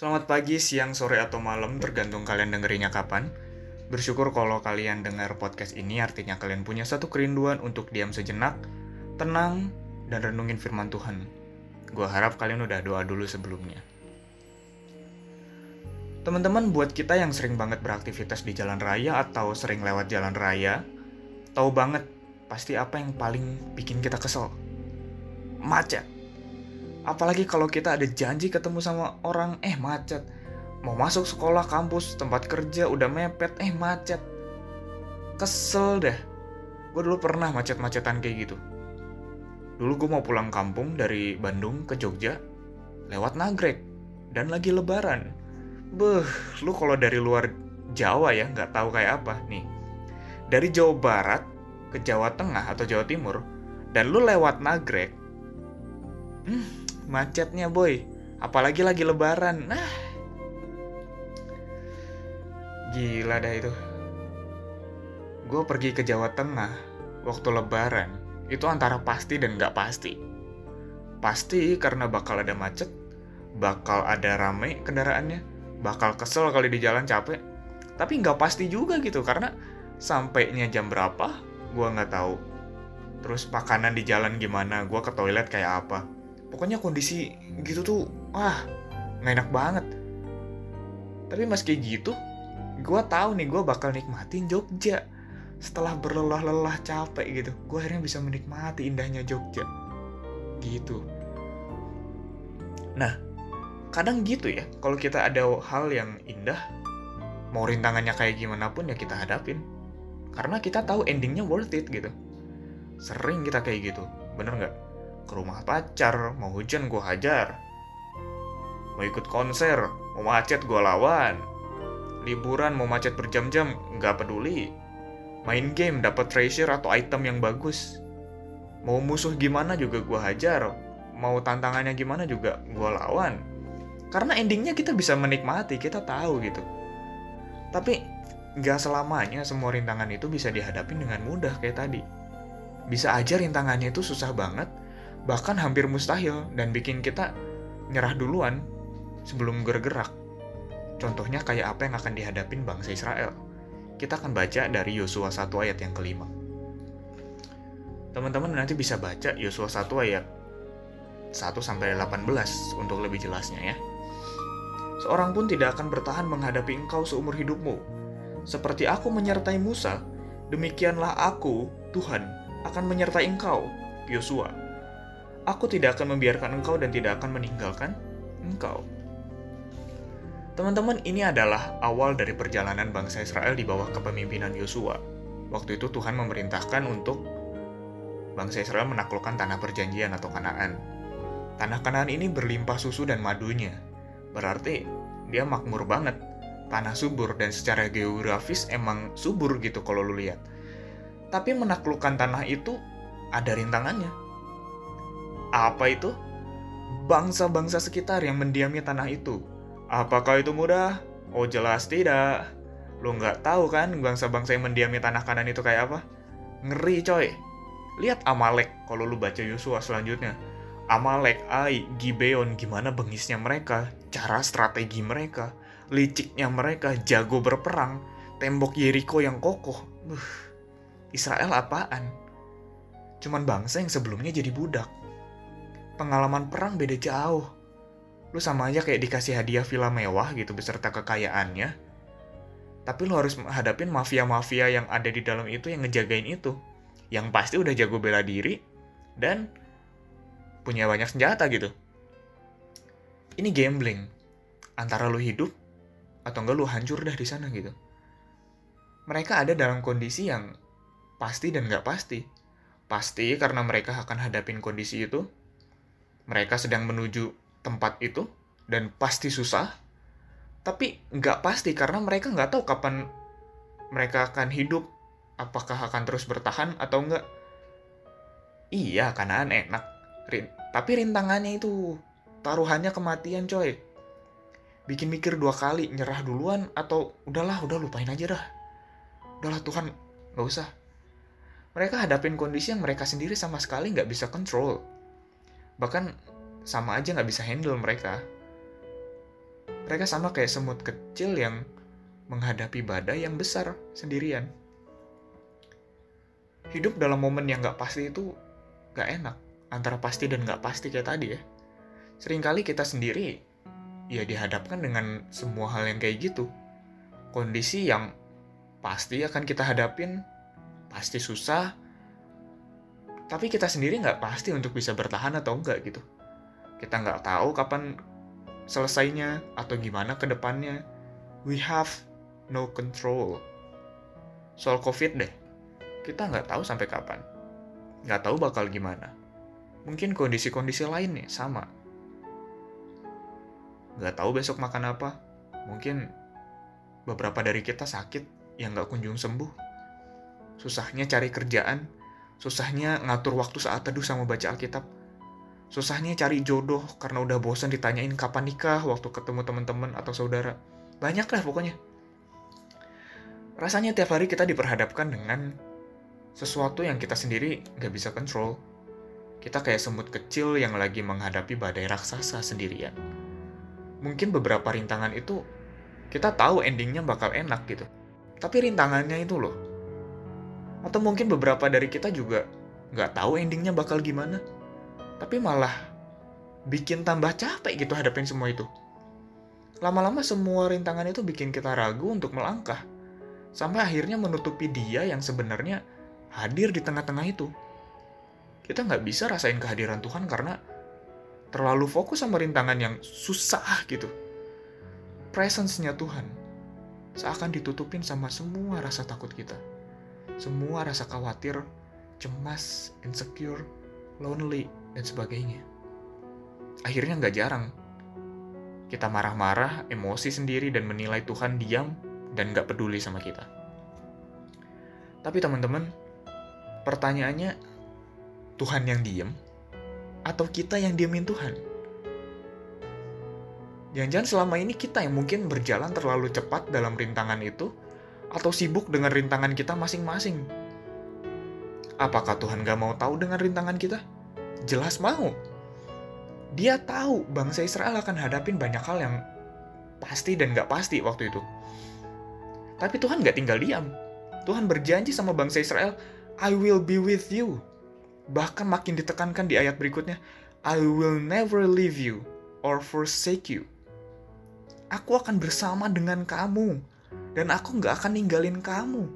Selamat pagi, siang, sore, atau malam, tergantung kalian dengerinnya kapan. Bersyukur kalau kalian dengar podcast ini artinya kalian punya satu kerinduan untuk diam sejenak, tenang, dan renungin firman Tuhan. Gue harap kalian udah doa dulu sebelumnya. Teman-teman buat kita yang sering banget beraktivitas di jalan raya atau sering lewat jalan raya, tahu banget pasti apa yang paling bikin kita kesel. Macet. Apalagi kalau kita ada janji ketemu sama orang, eh macet. Mau masuk sekolah, kampus, tempat kerja, udah mepet, eh macet. Kesel deh. Gue dulu pernah macet-macetan kayak gitu. Dulu gue mau pulang kampung dari Bandung ke Jogja, lewat Nagrek, dan lagi lebaran. Beh, lu kalau dari luar Jawa ya, nggak tahu kayak apa nih. Dari Jawa Barat ke Jawa Tengah atau Jawa Timur, dan lu lewat Nagrek, hmm, macetnya boy. Apalagi lagi lebaran. Nah, gila dah itu. Gue pergi ke Jawa Tengah waktu lebaran. Itu antara pasti dan nggak pasti. Pasti karena bakal ada macet, bakal ada rame kendaraannya, bakal kesel kali di jalan capek. Tapi nggak pasti juga gitu, karena sampainya jam berapa, gue nggak tahu. Terus makanan di jalan gimana, gue ke toilet kayak apa. Pokoknya kondisi gitu tuh, wah, nggak enak banget. Tapi meski gitu, gue tahu nih gue bakal nikmatin Jogja. Setelah berlelah-lelah capek gitu, gue akhirnya bisa menikmati indahnya Jogja. Gitu. Nah, kadang gitu ya, kalau kita ada hal yang indah, mau rintangannya kayak gimana pun ya kita hadapin. Karena kita tahu endingnya worth it gitu. Sering kita kayak gitu, bener nggak? Ke rumah pacar, mau hujan gue hajar. Mau ikut konser, mau macet gue lawan. Liburan mau macet berjam-jam, nggak peduli. Main game dapat treasure atau item yang bagus. Mau musuh gimana juga gue hajar. Mau tantangannya gimana juga gue lawan. Karena endingnya kita bisa menikmati, kita tahu gitu. Tapi nggak selamanya semua rintangan itu bisa dihadapi dengan mudah kayak tadi. Bisa aja rintangannya itu susah banget, bahkan hampir mustahil dan bikin kita nyerah duluan sebelum bergerak. Contohnya kayak apa yang akan dihadapin bangsa Israel. Kita akan baca dari Yosua 1 ayat yang kelima. Teman-teman nanti bisa baca Yosua 1 ayat 1 sampai 18 untuk lebih jelasnya ya. Seorang pun tidak akan bertahan menghadapi engkau seumur hidupmu. Seperti aku menyertai Musa, demikianlah aku, Tuhan, akan menyertai engkau, Yosua. Aku tidak akan membiarkan engkau dan tidak akan meninggalkan engkau. Teman-teman, ini adalah awal dari perjalanan bangsa Israel di bawah kepemimpinan Yosua. Waktu itu Tuhan memerintahkan untuk bangsa Israel menaklukkan tanah perjanjian atau Kanaan. Tanah Kanaan ini berlimpah susu dan madunya. Berarti dia makmur banget. Tanah subur dan secara geografis emang subur gitu kalau lu lihat. Tapi menaklukkan tanah itu ada rintangannya. Apa itu? Bangsa-bangsa sekitar yang mendiami tanah itu. Apakah itu mudah? Oh jelas tidak. Lu nggak tahu kan bangsa-bangsa yang mendiami tanah kanan itu kayak apa? Ngeri coy. Lihat Amalek kalau lu baca Yosua selanjutnya. Amalek, Ai, Gibeon, gimana bengisnya mereka, cara strategi mereka, liciknya mereka, jago berperang, tembok Yeriko yang kokoh. Buh, Israel apaan? Cuman bangsa yang sebelumnya jadi budak. Pengalaman perang beda jauh. Lu sama aja kayak dikasih hadiah villa mewah gitu beserta kekayaannya. Tapi lu harus hadapin mafia-mafia yang ada di dalam itu yang ngejagain itu. Yang pasti udah jago bela diri dan punya banyak senjata gitu. Ini gambling. Antara lu hidup atau enggak lu hancur dah di sana gitu. Mereka ada dalam kondisi yang pasti dan nggak pasti. Pasti karena mereka akan hadapin kondisi itu. Mereka sedang menuju tempat itu dan pasti susah. Tapi nggak pasti karena mereka nggak tahu kapan mereka akan hidup. Apakah akan terus bertahan atau enggak. Iya, kanaan enak Rin tapi rintangannya itu taruhannya kematian coy bikin mikir dua kali nyerah duluan atau udahlah udah lupain aja dah udahlah Tuhan nggak usah mereka hadapin kondisi yang mereka sendiri sama sekali nggak bisa kontrol bahkan sama aja nggak bisa handle mereka Mereka sama kayak semut kecil yang menghadapi badai yang besar sendirian. Hidup dalam momen yang gak pasti itu gak enak. Antara pasti dan gak pasti kayak tadi ya. Seringkali kita sendiri ya dihadapkan dengan semua hal yang kayak gitu. Kondisi yang pasti akan kita hadapin, pasti susah, tapi kita sendiri nggak pasti untuk bisa bertahan atau enggak gitu. Kita nggak tahu kapan selesainya atau gimana ke depannya. We have no control. Soal COVID deh, kita nggak tahu sampai kapan. Nggak tahu bakal gimana. Mungkin kondisi-kondisi lain nih sama. Nggak tahu besok makan apa. Mungkin beberapa dari kita sakit yang nggak kunjung sembuh. Susahnya cari kerjaan, susahnya ngatur waktu saat teduh sama baca Alkitab, susahnya cari jodoh karena udah bosan ditanyain kapan nikah waktu ketemu teman-teman atau saudara. Banyak lah pokoknya. Rasanya tiap hari kita diperhadapkan dengan sesuatu yang kita sendiri nggak bisa kontrol. Kita kayak semut kecil yang lagi menghadapi badai raksasa sendirian. Mungkin beberapa rintangan itu kita tahu endingnya bakal enak gitu. Tapi rintangannya itu loh. Atau mungkin beberapa dari kita juga nggak tahu endingnya bakal gimana. Tapi malah bikin tambah capek gitu hadapin semua itu. Lama-lama semua rintangan itu bikin kita ragu untuk melangkah sampai akhirnya menutupi dia yang sebenarnya hadir di tengah-tengah itu. Kita nggak bisa rasain kehadiran Tuhan karena terlalu fokus sama rintangan yang susah gitu. Presence-nya Tuhan seakan ditutupin sama semua rasa takut kita. Semua rasa khawatir, cemas, insecure, lonely, dan sebagainya. Akhirnya nggak jarang, kita marah-marah, emosi sendiri, dan menilai Tuhan diam dan gak peduli sama kita. Tapi teman-teman, pertanyaannya, Tuhan yang diem atau kita yang diemin Tuhan? Jangan-jangan selama ini kita yang mungkin berjalan terlalu cepat dalam rintangan itu, atau sibuk dengan rintangan kita masing-masing. Apakah Tuhan gak mau tahu dengan rintangan kita? Jelas mau. Dia tahu bangsa Israel akan hadapin banyak hal yang pasti dan gak pasti waktu itu. Tapi Tuhan gak tinggal diam. Tuhan berjanji sama bangsa Israel, I will be with you. Bahkan makin ditekankan di ayat berikutnya, I will never leave you or forsake you. Aku akan bersama dengan kamu, dan aku gak akan ninggalin kamu.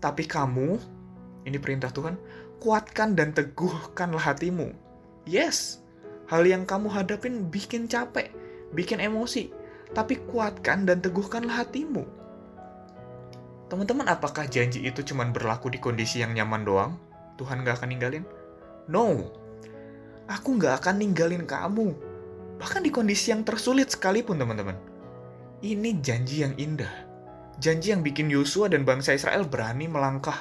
Tapi kamu, ini perintah Tuhan, kuatkan dan teguhkanlah hatimu. Yes, hal yang kamu hadapin bikin capek, bikin emosi, tapi kuatkan dan teguhkanlah hatimu Teman-teman, apakah janji itu cuma berlaku di kondisi yang nyaman doang? Tuhan gak akan ninggalin? No. Aku gak akan ninggalin kamu. Bahkan di kondisi yang tersulit sekalipun, teman-teman. Ini janji yang indah. Janji yang bikin Yosua dan bangsa Israel berani melangkah.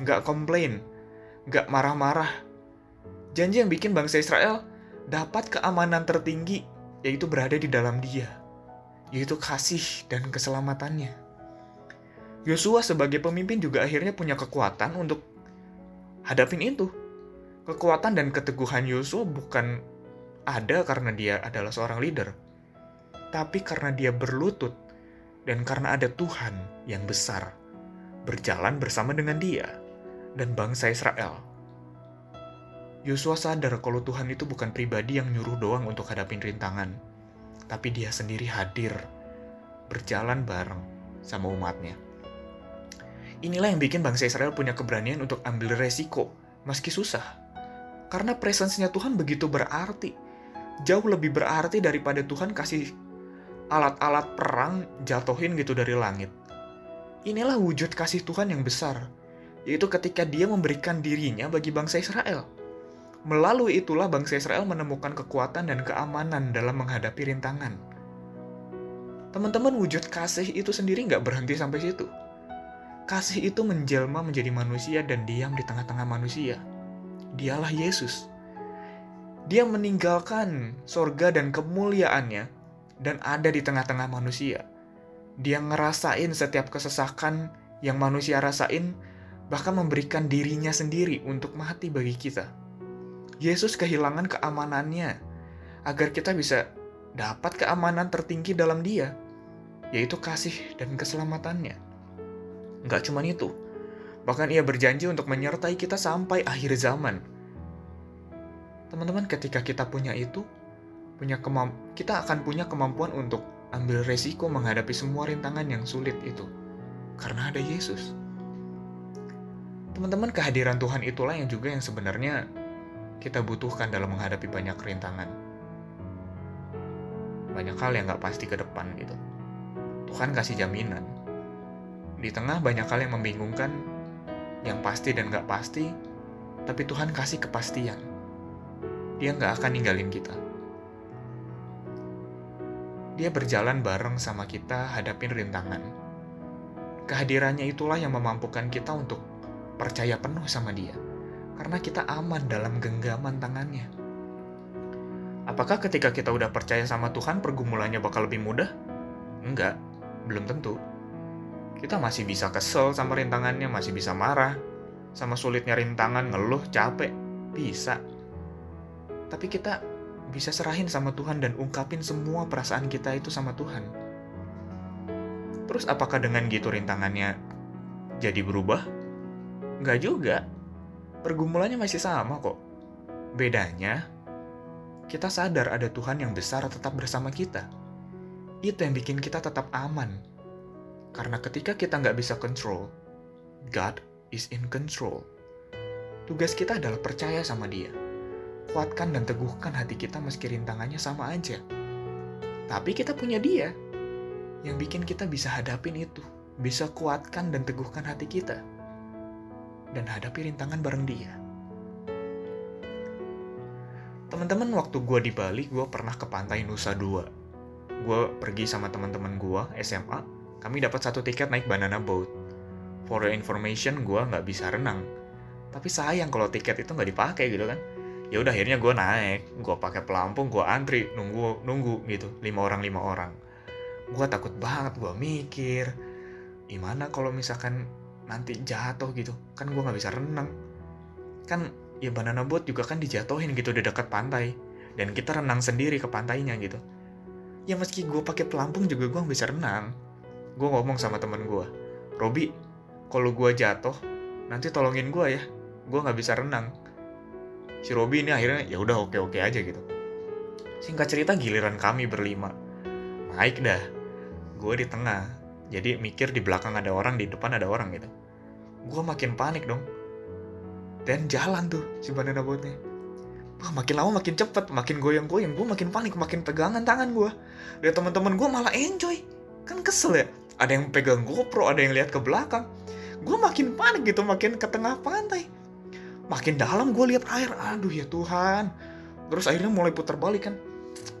Gak komplain. Gak marah-marah. Janji yang bikin bangsa Israel dapat keamanan tertinggi, yaitu berada di dalam dia. Yaitu kasih dan keselamatannya. Yosua sebagai pemimpin juga akhirnya punya kekuatan untuk hadapin itu. Kekuatan dan keteguhan Yosua bukan ada karena dia adalah seorang leader, tapi karena dia berlutut dan karena ada Tuhan yang besar berjalan bersama dengan dia dan bangsa Israel. Yosua sadar kalau Tuhan itu bukan pribadi yang nyuruh doang untuk hadapin rintangan, tapi dia sendiri hadir, berjalan bareng sama umatnya. Inilah yang bikin bangsa Israel punya keberanian untuk ambil resiko, meski susah. Karena presensnya Tuhan begitu berarti. Jauh lebih berarti daripada Tuhan kasih alat-alat perang jatuhin gitu dari langit. Inilah wujud kasih Tuhan yang besar, yaitu ketika dia memberikan dirinya bagi bangsa Israel. Melalui itulah bangsa Israel menemukan kekuatan dan keamanan dalam menghadapi rintangan. Teman-teman, wujud kasih itu sendiri nggak berhenti sampai situ Kasih itu menjelma menjadi manusia dan diam di tengah-tengah manusia. Dialah Yesus. Dia meninggalkan sorga dan kemuliaannya dan ada di tengah-tengah manusia. Dia ngerasain setiap kesesakan yang manusia rasain, bahkan memberikan dirinya sendiri untuk mati bagi kita. Yesus kehilangan keamanannya agar kita bisa dapat keamanan tertinggi dalam dia, yaitu kasih dan keselamatannya. Nggak cuma itu, bahkan ia berjanji untuk menyertai kita sampai akhir zaman. Teman-teman, ketika kita punya itu, punya kemamp kita akan punya kemampuan untuk ambil resiko menghadapi semua rintangan yang sulit itu. Karena ada Yesus. Teman-teman, kehadiran Tuhan itulah yang juga yang sebenarnya kita butuhkan dalam menghadapi banyak rintangan. Banyak hal yang gak pasti ke depan gitu. Tuhan kasih jaminan. Di tengah banyak hal yang membingungkan, yang pasti dan gak pasti, tapi Tuhan kasih kepastian. Dia gak akan ninggalin kita. Dia berjalan bareng sama kita hadapin rintangan. Kehadirannya itulah yang memampukan kita untuk percaya penuh sama dia. Karena kita aman dalam genggaman tangannya. Apakah ketika kita udah percaya sama Tuhan pergumulannya bakal lebih mudah? Enggak, belum tentu. Kita masih bisa kesel sama rintangannya, masih bisa marah. Sama sulitnya rintangan, ngeluh, capek. Bisa. Tapi kita bisa serahin sama Tuhan dan ungkapin semua perasaan kita itu sama Tuhan. Terus apakah dengan gitu rintangannya jadi berubah? Enggak juga. Pergumulannya masih sama kok. Bedanya, kita sadar ada Tuhan yang besar tetap bersama kita. Itu yang bikin kita tetap aman. Karena ketika kita nggak bisa control, God is in control. Tugas kita adalah percaya sama dia kuatkan dan teguhkan hati kita meski rintangannya sama aja. Tapi kita punya dia yang bikin kita bisa hadapin itu, bisa kuatkan dan teguhkan hati kita, dan hadapi rintangan bareng dia. Teman-teman, waktu gue di Bali, gue pernah ke pantai Nusa Dua. Gue pergi sama teman-teman gue SMA, kami dapat satu tiket naik banana boat. For your information, gue nggak bisa renang. Tapi sayang kalau tiket itu nggak dipakai gitu kan ya udah akhirnya gue naik gue pakai pelampung gue antri nunggu nunggu gitu lima orang lima orang. Gue takut banget gue mikir gimana kalau misalkan nanti jatuh gitu? Kan gue nggak bisa renang. Kan ya banana boat juga kan dijatuhin gitu di dekat pantai dan kita renang sendiri ke pantainya gitu. Ya meski gue pakai pelampung juga gue nggak bisa renang. Gue ngomong sama temen gue Robi kalau gue jatuh nanti tolongin gue ya gue nggak bisa renang si Robi ini akhirnya ya udah oke oke aja gitu. Singkat cerita giliran kami berlima naik dah. Gue di tengah jadi mikir di belakang ada orang di depan ada orang gitu. Gue makin panik dong. Dan jalan tuh si banana boatnya Wah, makin lama makin cepet, makin goyang-goyang, gue makin panik, makin pegangan tangan gue. Dan teman-teman gue malah enjoy, kan kesel ya. Ada yang pegang GoPro, ada yang lihat ke belakang. Gue makin panik gitu, makin ke tengah pantai makin dalam gue lihat air. Aduh ya Tuhan. Terus akhirnya mulai putar balik kan.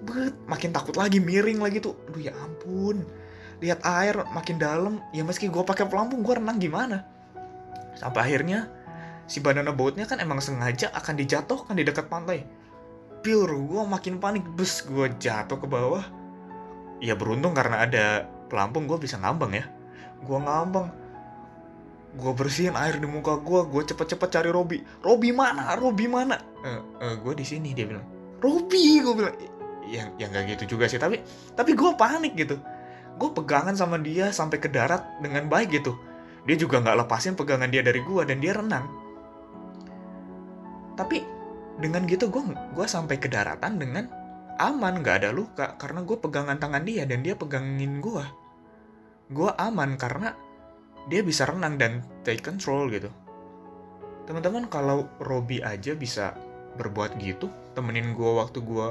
Bet makin takut lagi miring lagi tuh. Aduh ya ampun. Lihat air makin dalam. Ya meski gue pakai pelampung gue renang gimana? Sampai akhirnya si banana boatnya kan emang sengaja akan dijatuhkan di dekat pantai. Pure gue makin panik. Bus gue jatuh ke bawah. Ya beruntung karena ada pelampung gue bisa ngambang ya. Gue ngambang gue bersihin air di muka gue gue cepet-cepet cari Robi. Robi mana? Robi mana? Uh, uh, eh, gue di sini dia bilang. Robi gue bilang. Yang yang gak gitu juga sih tapi tapi gue panik gitu. Gue pegangan sama dia sampai ke darat dengan baik gitu. Dia juga nggak lepasin pegangan dia dari gue dan dia renang. Tapi dengan gitu gue gue sampai ke daratan dengan aman nggak ada luka karena gue pegangan tangan dia dan dia pegangin gue gue aman karena dia bisa renang dan take control gitu. Teman-teman kalau Robby aja bisa berbuat gitu, temenin gue waktu gue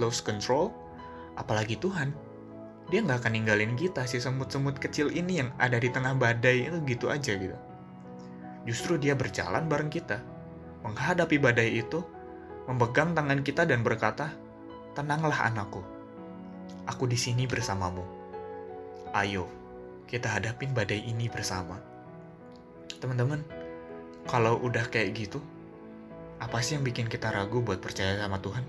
lose control, apalagi Tuhan. Dia nggak akan ninggalin kita si semut-semut kecil ini yang ada di tengah badai itu gitu aja gitu. Justru dia berjalan bareng kita, menghadapi badai itu, memegang tangan kita dan berkata, "Tenanglah anakku, aku di sini bersamamu. Ayo, kita hadapin badai ini bersama. Teman-teman, kalau udah kayak gitu, apa sih yang bikin kita ragu buat percaya sama Tuhan?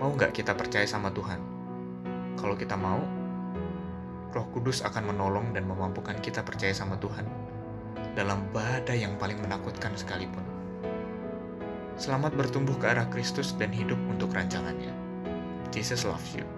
Mau nggak kita percaya sama Tuhan? Kalau kita mau, Roh Kudus akan menolong dan memampukan kita percaya sama Tuhan dalam badai yang paling menakutkan sekalipun. Selamat bertumbuh ke arah Kristus dan hidup untuk rancangannya. Jesus loves you.